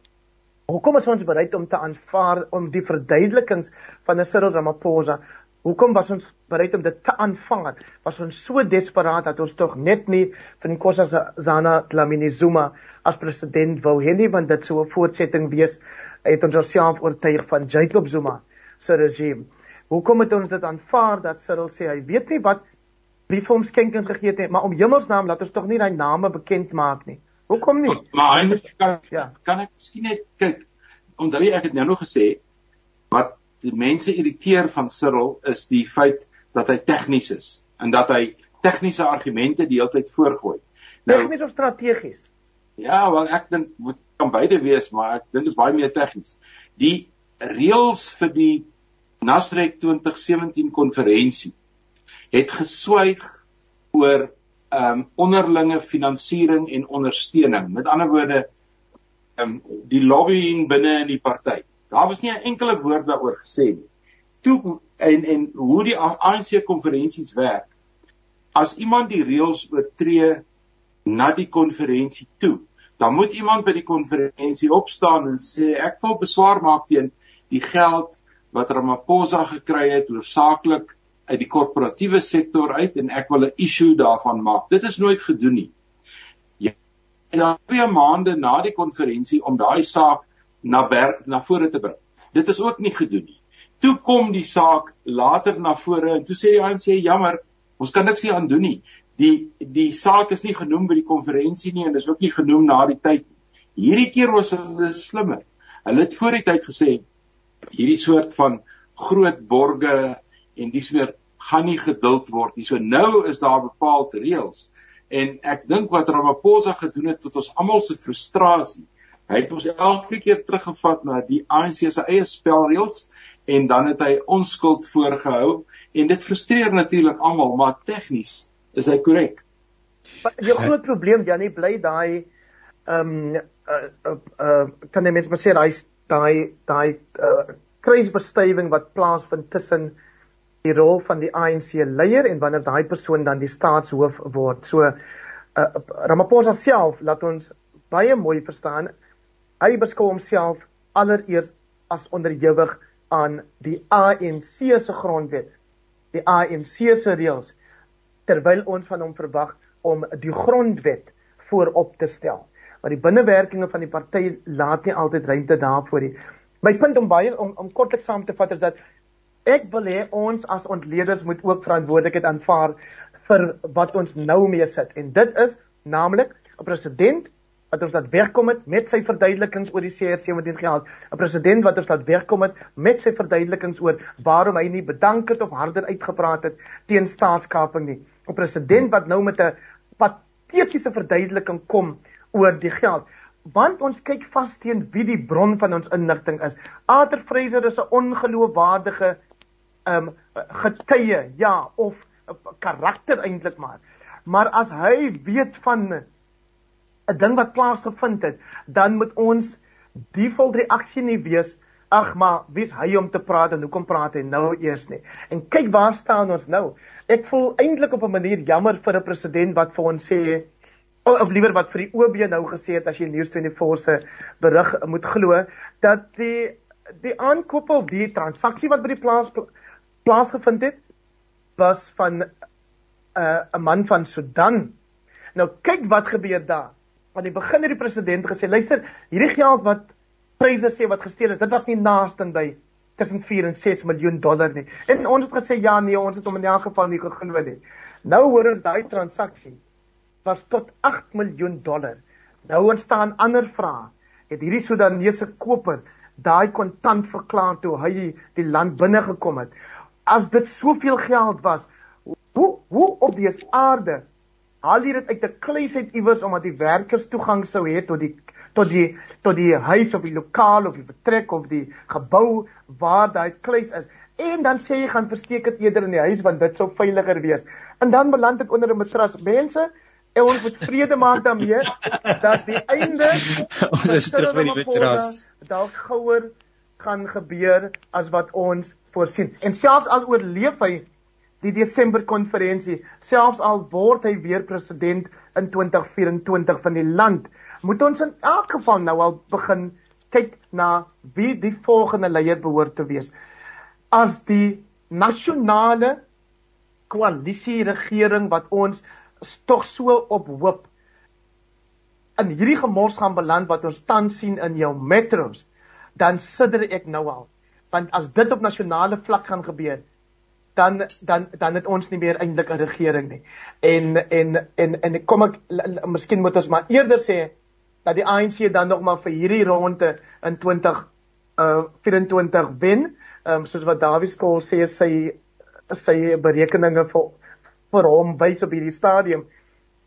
hoekom is ons bereid om te aanvaar om die verduidelikings van 'n Cyril Ramaphosa Hoekom was ons bereid om dit te aanvaar? Was ons so desperaat dat ons tog net nie van Nkosi Zana Dlamini Zuma as president wou hê nie, want dit sou 'n voortsetting wees het ons osself oortuig van Jacob Zuma se regime. Hoekom het ons dit aanvaar dat Cyril sê hy weet nie wat wie vir hom skenkings gegee het nie, maar om hemelsnaam laat ons tog nie daai name bekend maak nie. Hoekom nie? Maar hy kan ja. kan ek miskien net kyk. Onthou jy ek het nou nog gesê wat die mense irriteer van Cyril is die feit dat hy tegnies is en dat hy tegniese argumente die hele tyd voorgooi. Nou tegnies of strategies? Ja, wel ek dink moet kan beide wees, maar ek dink is baie meer tegnies. Die reëls vir die Nasrek 2017 konferensie het geswyg oor ehm um, onderlinge finansiering en ondersteuning. Met ander woorde ehm um, die lobbying binne in die party. Daar was nie 'n enkele woord daaroor gesê nie. Toe en en hoe die ANC konferensies werk. As iemand die reëls oortree na die konferensie toe, dan moet iemand by die konferensie opstaan en sê ek wil beswaar maak teen die geld wat Ramaphosa gekry het hoofsaaklik uit die korporatiewe sektor uit en ek wil 'n issue daarvan maak. Dit is nooit gedoen nie. Ja, en dan 2 maande na die konferensie om daai saak na ber, na vore te bring. Dit is ook nie gedoen nie. Toe kom die saak later na vore en toe sê die ANC jammer, ons kan niks hier aan doen nie. Die die saak is nie genoem by die konferensie nie en is ook nie genoem na die tyd nie. Hierdie keer was hulle slimmer. Hulle het voor die tyd gesê hierdie soort van groot borge en dis weer gaan nie geduld word nie. So nou is daar bepaalde reëls en ek dink wat Ramaphosa gedoen het tot ons almal se frustrasie Hy het ons elke keer teruggevat na die ANC se eie spelreëls en dan het hy onskuld voorgehou en dit frustreer natuurlik almal, maar tegnies is hy korrek. Jou groot probleem Janie bly daai ehm um, uh, uh, uh, kan jy mens maar sê daai daai daai uh, kruisbestuiving wat plaasvind tussen die rol van die ANC leier en wanneer daai persoon dan die staatshoof word. So uh, Ramaphosa self laat ons baie mooi verstaan Hy beskou homself allereers as onderhewig aan die ANC se grondwet, die ANC se reëls, terwyl ons van hom verwag om die grondwet voorop te stel. Maar die binnewerkinge van die party laat nie altyd ruimte daarvoor nie. My punt om baie om om kortliks saam te vat is dat ek wil hê ons as ontleeders moet ook verantwoordelikheid aanvaar vir wat ons nou mee sit en dit is naamlik 'n president wat ons laat wegkom het met sy verduidelikings oor die CR17 geld. 'n President wat ons laat wegkom het met sy verduidelikings oor waarom hy nie bedank het of harder uitgepraat het teen staatskaping nie. 'n President wat nou met 'n patetiese verduideliking kom oor die geld. Want ons kyk vas teen wie die bron van ons inligting is. Arthur Fraser is 'n ongeloofwaardige um, getuie, ja, of karakter eintlik maar. Maar as hy weet van 'n ding wat plaasgevind het, dan moet ons default reaksie nie wees ag maar wie's hy om te praat en hoekom praat hy nou eers nie. En kyk waar staan ons nou. Ek voel eintlik op 'n manier jammer vir 'n president wat vir ons sê of, of liewer wat vir die OB nou gesê het as jy News24 se berig moet glo dat die die aankoop of die transaksie wat by die plaas plaasgevind het was van 'n uh, 'n man van Sudan. Nou kyk wat gebeur daar aan die begin het die president gesê, luister, hierdie geld wat pryse sê wat gesteel is, dit was nie naaste by tussen 4 en 6 miljoen dollar nie. En ons het gesê ja nee, ons het hom in elk geval nie geglo nie. Nou hoor ons daai transaksie was tot 8 miljoen dollar. Nou ontstaan ander vrae. Het hierdie Sudanese koper daai kontant verklaar toe hy die land binne gekom het? As dit soveel geld was, hoe hoe op die aarde haal jy dit uit 'n kluis uit iewers omdat die werkers toegang sou hê tot die tot die tot die huis of die lokaal of die vertrek of die gebou waar daai kluis is. En dan sê jy gaan versteek dit eerder in die huis want dit sou veiliger wees. En dan beland dit onder 'n matras. Mense, en ons moet vrede maak daarmee dat die einde ons is terug by die matras. Dalk gouer gaan gebeur as wat ons voorsien. En selfs al oorleef hy die Desember konferensie, selfs al word hy weer president in 2024 van die land, moet ons in elk geval nou al begin kyk na wie die volgende leier behoort te wees. As die nasionale koalisie regering wat ons tog so op hoop in hierdie gemors gaan beland wat ons tans sien in jou metros, dan sidder ek nou al. Want as dit op nasionale vlak gaan gebeur, dan dan dan het ons nie meer eintlik 'n regering nie. En en en en kom ek miskien moet ons maar eerder sê dat die ANC dan nog maar vir hierdie ronde in 20 uh 24 wen. Um, soos wat Dawie Skool sê sy sy berekeninge vir vir hom wys op hierdie stadium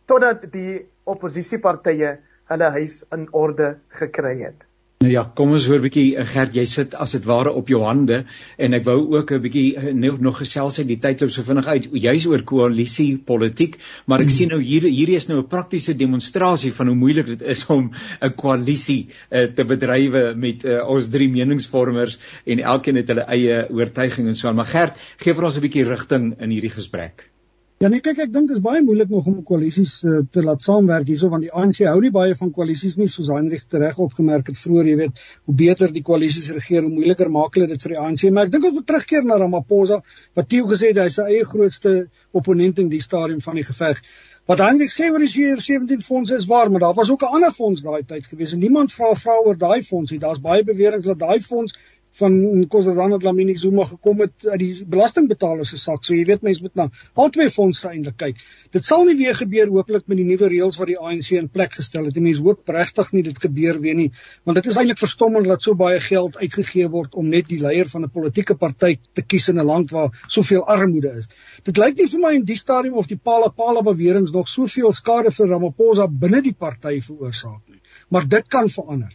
totdat die oppositiepartye hulle huis in orde gekry het. Nou ja, kom ons hoor 'n bietjie eh, Gert, jy sit as dit ware op jou hande en ek wou ook 'n bietjie eh, nog, nog gesels uit die tydloop so vinnig uit juis oor koalisie politiek, maar ek hmm. sien nou hier hierdie is nou 'n praktiese demonstrasie van hoe moeilik dit is om 'n koalisie uh, te bedrywe met uh, ons drie meningsvormers en elkeen het hulle eie oortuiging en so aan. Maar Gert, gee vir ons 'n bietjie rigting in hierdie gesprek. Ja nee kyk ek dink dit is baie moeilik nog om koalisies uh, te laat saamwerk hierso want die ANC hou nie baie van koalisies nie soos Heinrich reg opgemerk het vroeër jy weet hoe beter die koalisies regeer hoe moeiliker maak hulle dit vir die ANC maar ek dink ons moet terugkeer na Ramaphosa wat Theo gesê het hy is sy eie grootste opponent in die stadium van die geveg Wat Heinrich sê oor die CR17 fonds is waar, maar daar was ook 'n ander fonds daai tyd gewees en niemand vra vra oor daai fonds nie. Daar's baie beweringe dat daai fonds van Nkosazana Dlamini Zuma gekom het uit die belastingbetalers se sak. So jy weet mense moet na albei fondse eintlik kyk. Dit sal nie weer gebeur hooplik met die nuwe reëls wat die ANC in plek gestel het. Mense hoop regtig nie dit gebeur weer nie, want dit is eintlik verstommend dat so baie geld uitgegee word om net die leier van 'n politieke party te kies in 'n land waar soveel armoede is. Dit lyk nie vir my in die stadium of die Pala Pala beweringe nog soveel skade vir Ramaphosa binne die party veroorsaak nie. Maar dit kan verander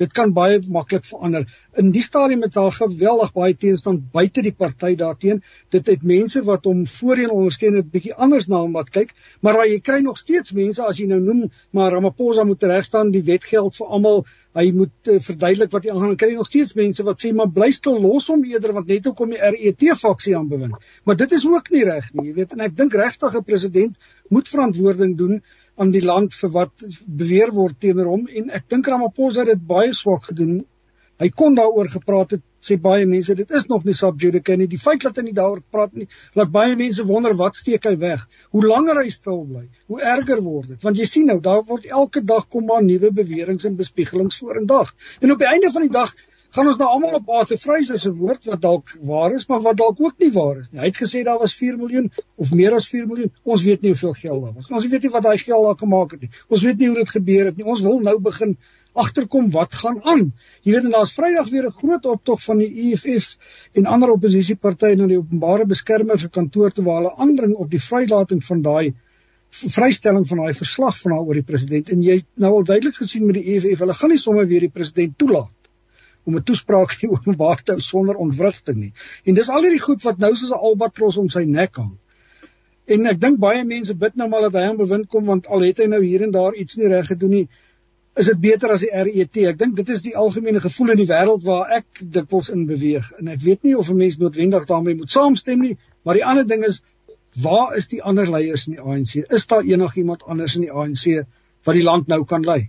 dit kan baie maklik verander. In die stadium het daar geweldig baie teenstand buite die party daarteen. Dit het mense wat hom voorheen ondersteun het bietjie anders na hom wat kyk, maar jy kry nog steeds mense as jy nou noem maar Ramaphosa moet reg staan, die wet geld vir almal. Hy moet uh, verduidelik wat hy aangaan. Kry nog steeds mense wat sê maar bly stil los hom eerder want net hoekom die RET faksie aanbewind. Maar dit is ook nie reg nie, jy weet. En ek dink regtig 'n president moet verantwoording doen aan die land vir wat beweer word teenoor hom en ek dink Ramaphosa het dit baie swak gedoen. Hy kon daaroor gepraat het sê baie mense dit is nog nie subjudice nie. Die feit dat hy nie daaroor praat nie, laat baie mense wonder wat steek hy weg. Hoe langer hy stil bly, hoe erger word dit. Want jy sien nou, daar word elke dag kom maar nuwe beweringe en bespiegelings vorendag. En op die einde van die dag gaan ons nou almal op Arthur Fraser se woord wat dalk waar is, maar wat dalk ook nie waar is nie. Hy het gesê daar was 4 miljoen of meer as 4 miljoen. Ons weet nie hoeveel geld daar was. Ons weet nie wat daai geld daar gemaak het nie. Ons weet nie hoe dit gebeur het nie. Ons wil nou begin agterkom wat gaan aan. Jy weet en daar's Vrydag weer 'n groot optog van die EFF en ander oppositiepartye na die openbare beskermer se kantoor te waar hulle aandring op die vrylating van daai vrystelling van daai verslag van haar oor die president en jy nou al duidelik gesien met die EFF, hulle gaan nie sommer weer die president toelaat om 'n toespraak in openbaar te hou sonder ontwrigting nie. En dis al hierdie goed wat nou soos 'n albatros om sy nek hang. En ek dink baie mense bid nou maar dat hy aan bewind kom want al het hy nou hier en daar iets nie reg gedoen nie, is dit beter as die RET. Ek dink dit is die algemene gevoel in die wêreld waar ek dikwels in beweeg en ek weet nie of 'n mens noodwendig daarmee moet saamstem nie, maar die ander ding is waar is die ander leiers in die ANC? Is daar enigiemand anders in die ANC wat die land nou kan lei?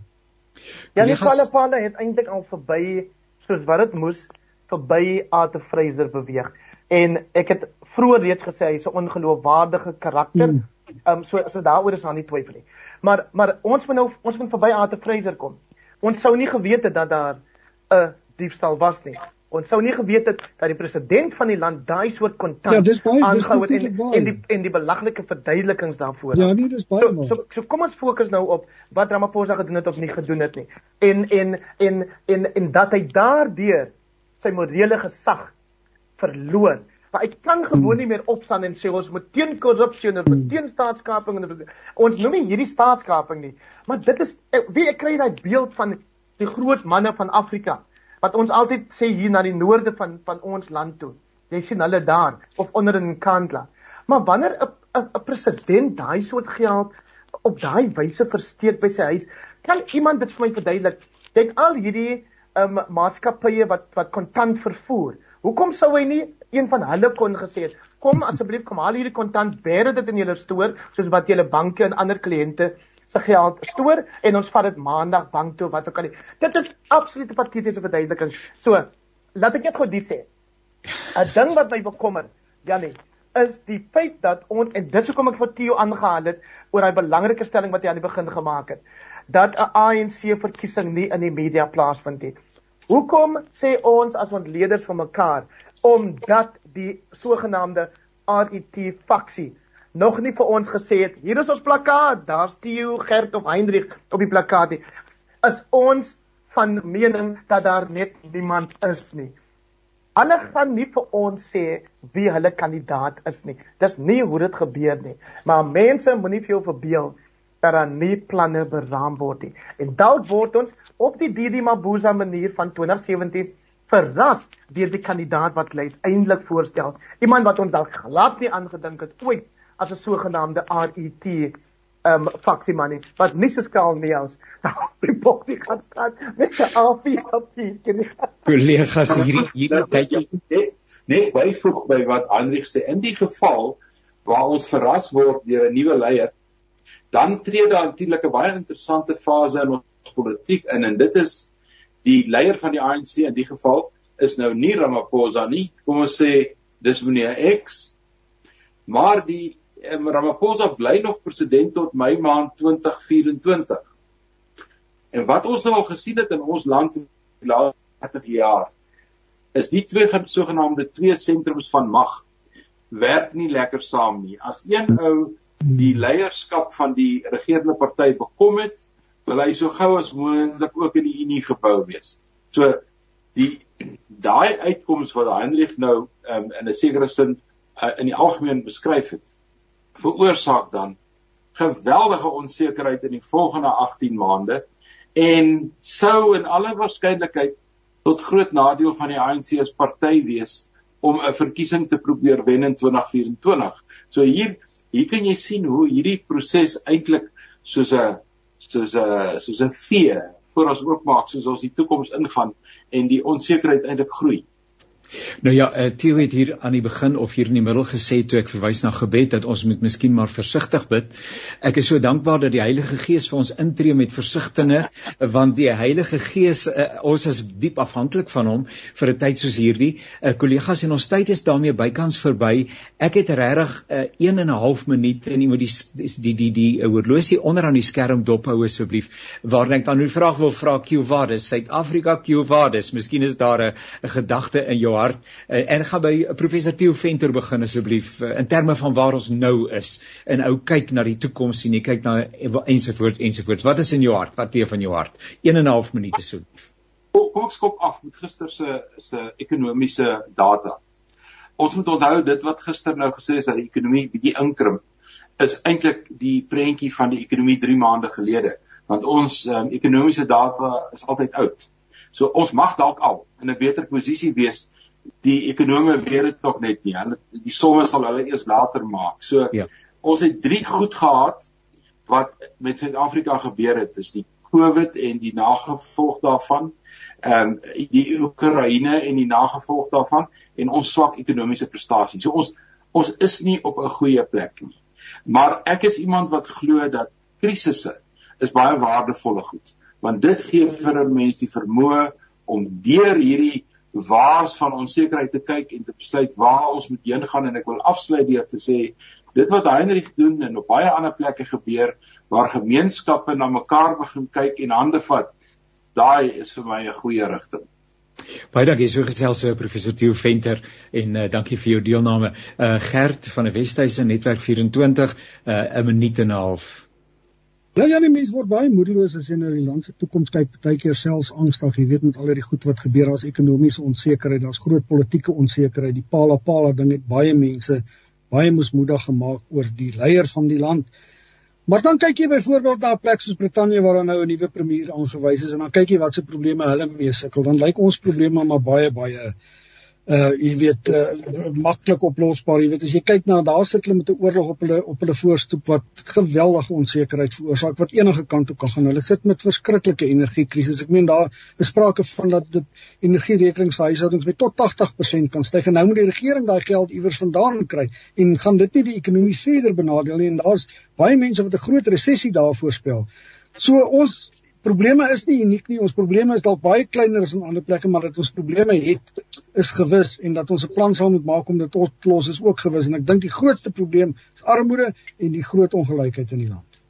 Ja, die Palapana het eintlik al verby soos wat dit moes verby Arthur Fraser beweeg. En ek het vroeër reeds gesê hy's 'n ongeloofwaardige karakter. Mm. Ehm um, so so daaroor is daar nie twyfel nie. Maar maar ons moet nou ons moet verby Arthur Fraser kom. Ons sou nie geweet het dat daar 'n diefstal was nie. Ons sou nie geweet het dat die president van die land daai soort kontant ja, aangehou het en en die en die belaglike verduidelikings daarvoor. Ja, nee, dis baie so, so so kom ons fokus nou op wat Ramaphosa gedoen het of nie gedoen het nie. En en en en en dat hy daardeur sy morele gesag verloor. Maar ek kan gewoon nie meer opstaan en sê ons moet teen korrupsie en moet teen staatskaping en ons noem nie hierdie staatskaping nie. Maar dit is wie ek kry daai beeld van die groot manne van Afrika wat ons altyd sê hier na die noorde van van ons land toe. Jy sien hulle daar of onder in Kandla. Maar wanneer 'n 'n president daai soort geld op daai wyse versteek by sy huis, kan iemand dit vir my verduidelik? Dink al hierdie um maatskappye wat wat kontant vervoer. Hoekom sou hy nie een van hulle kon gesê het, kom asseblief kom haal hierdie kontant, bêre dit in julle stoor soos wat julle banke en ander kliënte se geld stoor en ons vat dit maandag bank toe wat ook al. Dit is absolute patetiese verduideliking. So, laat ek net gou dis sê. 'n Ding wat my bekommer, Janie, is die feit dat ons en dis hoekom ek vir Theo aangehaal het oor daai belangrike stelling wat hy aan die begin gemaak het, dat 'n ANC verkiesing nie in die media plaasvind het. Hoekom sê ons as ontleeders van mekaar omdat die sogenaamde RET faksie nog nie vir ons gesê het hier is ons plakkaat, daar's Theo, Gert of Hendrik op die plakkaat nie. Is ons van mening dat daar net niemand is nie. Hulle gaan nie vir ons sê wie hulle kandidaat is nie. Dis nie hoe dit gebeur nie. Maar mense moenie vir jou verbeel dat daar nie planne beraam word nie. En dalk word ons op die Didi Mabuza manier van 2017 verras deur die kandidaat wat hulle uiteindelik voorstel. Iemand wat ons dalk glad nie aangedink het ooit as 'n sogenaamde RET um faksieman nie wat nie so skaal nie ons die boksie gaan staan met 'n nie. Kollegas hier hier tydjie net net byvoeg by wat Hendrik sê in die geval waar ons verras word deur 'n nuwe leier dan tree daar natuurlik 'n baie interessante fase in ons politiek in en dit is die leier van die ANC in die geval is nou nie Ramaphosa nie. Kom ons sê dis meneer X maar die um, Ramaphosa bly nog president tot Mei maand 2024. En wat ons nou al gesien het in ons land in die laaste 30 jaar is die twee sogenaamde twee sentrums van mag werk nie lekker saam nie. As een ou die leierskap van die regerende party bekom het, wil hy so gou as moontlik ook in die Unie gebou wees. So die daai uitkoms wat Hendrik nou um, in 'n sekere sin uh, in die algemeen beskryf het, veroorsaak dan geweldige onsekerheid in die volgende 18 maande en sou in alle waarskynlikheid tot groot nadeel van die ANC as party wees om 'n verkiesing te probeer wen in 2024. So hier hier kan jy sien hoe hierdie proses eintlik soos 'n soos 'n soos 'n vee voor ons oopmaak soos ons die toekoms ingaan en die onsekerheid eintlik groei. Nou ja, uh, Theo het hier aan die begin of hier in die middel gesê toe ek verwys na gebed dat ons moet miskien maar versigtig bid. Ek is so dankbaar dat die Heilige Gees vir ons intree met versigtings want die Heilige Gees uh, ons is diep afhanklik van hom vir 'n tyd soos hierdie. Uh, kollegas en ons tyd is daarmee bykans verby. Ek het regtig 'n uh, 1 en 'n half minuut en moet die die die die, uh, horlosie onder aan die skerm dophou asseblief. Waar ek dan nou vraag wil vra Q Vadis, Suid-Afrika Q Vadis. Miskien is daar 'n gedagte in jou hart uh, en gaan by professor Theo Venter begin asseblief uh, in terme van waar ons nou is en ou kyk na die toekoms en jy kyk na ensovoorts ensovoorts. Wat is in jou hart? Wat teë van jou hart? 1 en 'n half minute so kom ek skop af met gister se se ekonomiese data. Ons moet onthou dit wat gister nou gesê is dat die ekonomie bietjie inkrimp is eintlik die prentjie van die ekonomie 3 maande gelede. Want ons um, ekonomiese data is altyd oud. So ons mag dalk al in 'n beter posisie wees. Die ekonome weet dit nog net nie. Hulle die somme sal hulle eers later maak. So ja. ons het drie goed gehad wat met Suid-Afrika gebeur het. Dis die COVID en die nagevolg daarvan. Ehm um, die Oekraïne en die nagevolg daarvan en ons swak ekonomiese prestasie. So ons ons is nie op 'n goeie plek nie. Maar ek is iemand wat glo dat krisisse is baie waardevolle goed want dit gee vir 'n mens die vermoë om deur hierdie waas van onsekerheid te kyk en te besluit waar ons moet heen gaan en ek wil afsluit deur te sê dit wat Heinrich doen en op baie ander plekke gebeur waar gemeenskappe na mekaar begin kyk en hande vat daai is vir my 'n goeie rigting Baie dankie so gesels so professor Theo Venter en uh, dankie vir jou deelname. Uh Gert van die Wesduise netwerk 24 uh 'n minuut en 'n half. Ja ja, die mense word baie moedeloos as jy na die land se toekoms kyk, partykeer selfs angstig. Jy weet met al die goed wat gebeur, daar's ekonomiese onsekerheid, daar's groot politieke onsekerheid. Die pala pala ding het baie mense baie moesmoedig gemaak oor die leier van die land. Maar dan kyk jy byvoorbeeld na 'n plek soos Brittanje waar daar nou 'n nuwe premier aangewys is en dan kyk jy wat se probleme hulle mee sukkel. Dan lyk ons probleme maar baie baie uh jy weet uh, maklik oplosbaar jy weet as jy kyk na daar sit hulle met 'n oorlog op hulle op hulle voorstoep wat geweldige onsekerheid veroorsaak wat enige kant toe kan gaan. Hulle sit met verskriklike energiekrisis. Ek meen daar is sprake van dat dit energierekenings vir huishoudings met tot 80% kan styg. En nou moet die regering daai geld iewers vandaan kry en gaan dit nie die ekonomie verder benadeel nie. En daar's baie mense wat 'n groot resessie daar voorspel. So ons probleme is nie uniek nie. Ons probleme is dalk baie kleiner as in ander plekke, maar dat ons probleme het is gewis en dat ons 'n plan sal moet maak om dit op te los is ook gewis en ek dink die grootste probleem is armoede en die groot ongelykheid in die land.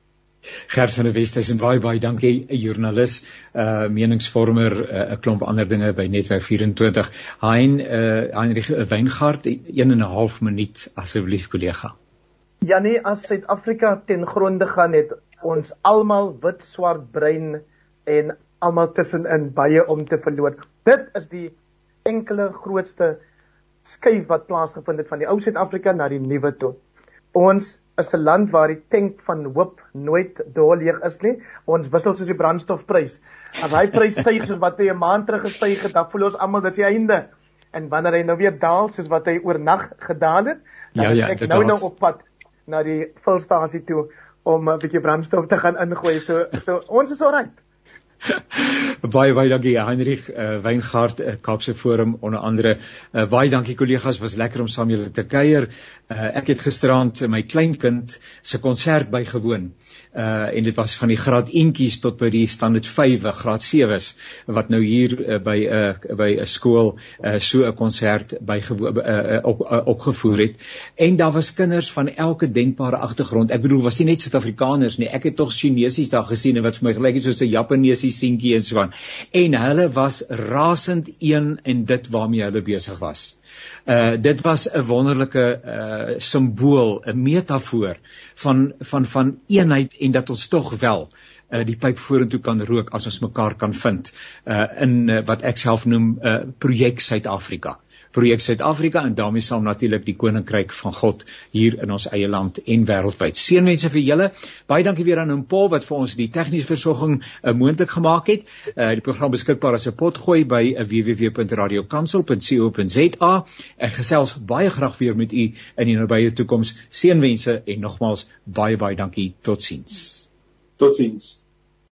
Gert van der Westhuizen baie baie dankie 'n joernalis, 'n uh, meningsvormer, 'n uh, klomp ander dinge by Netwerk 24. Hein uh, Heinrich Weingart 1 en 'n half minuut asseblief kollega. Ja nee, as Suid-Afrika ten gronde gaan het ons almal wit swart brein en almal tussenin baie om te verloor. Dit is die enkele grootste skuif wat plaasgevind het van die ou Suid-Afrika na die nuwe toe. Ons is 'n land waar die tank van hoop nooit dol leeg is nie. Ons wissel soos die brandstofprys. As hy prys styg soos wat hy 'n maand terug gestyg het, dan voel ons almal dis die einde. En wanneer hy nou weer daal soos wat hy oornag gedaal het, dan ja, ja, ek nou nou op pad na die vulstasie toe om 'n bietjie brandstof te gaan ingooi. So so ons is alright. baie baie dankie Heinrich uh, Weingart uh, Kaapse Forum onder andere. Uh, baie dankie kollegas was lekker om saam julle te kuier. Uh, ek het gisteraand my kleinkind se konsert bygewoon. Uh en dit was van die graad eentjies tot by die standaard 5 graad 7s wat nou hier uh, by 'n uh, by 'n skool uh, so 'n konsert bygewoon uh, op uh, opgevoer het. En daar was kinders van elke denkbare agtergrond ek bedoel was nie net Suid-Afrikaners nie. Ek het tog Chinesies daar gesien en wat vir my gelyk het soos 'n Japanesie seentjie en so aan en hulle was rasend een en dit waarmee hulle besig was. Uh dit was 'n wonderlike uh simbool, 'n metafoor van van van eenheid en dat ons tog wel uh die pyp vorentoe kan rook as ons mekaar kan vind uh in uh, wat ek self noem uh, projek Suid-Afrika projek Suid-Afrika en daarmee sal natuurlik die koninkryk van God hier in ons eie land en wêreldwyd. Seënwense vir julle. Baie dankie weer aan Paul wat vir ons die tegniese versorging uh, moontlik gemaak het. Uh, die program beskikbaar as 'n potgooi by uh, www.radiokansel.co.za. Ek gesels baie graag weer met u in die nabye toekoms. Seënwense en nogmaals baie baie dankie. Totsiens. Totsiens.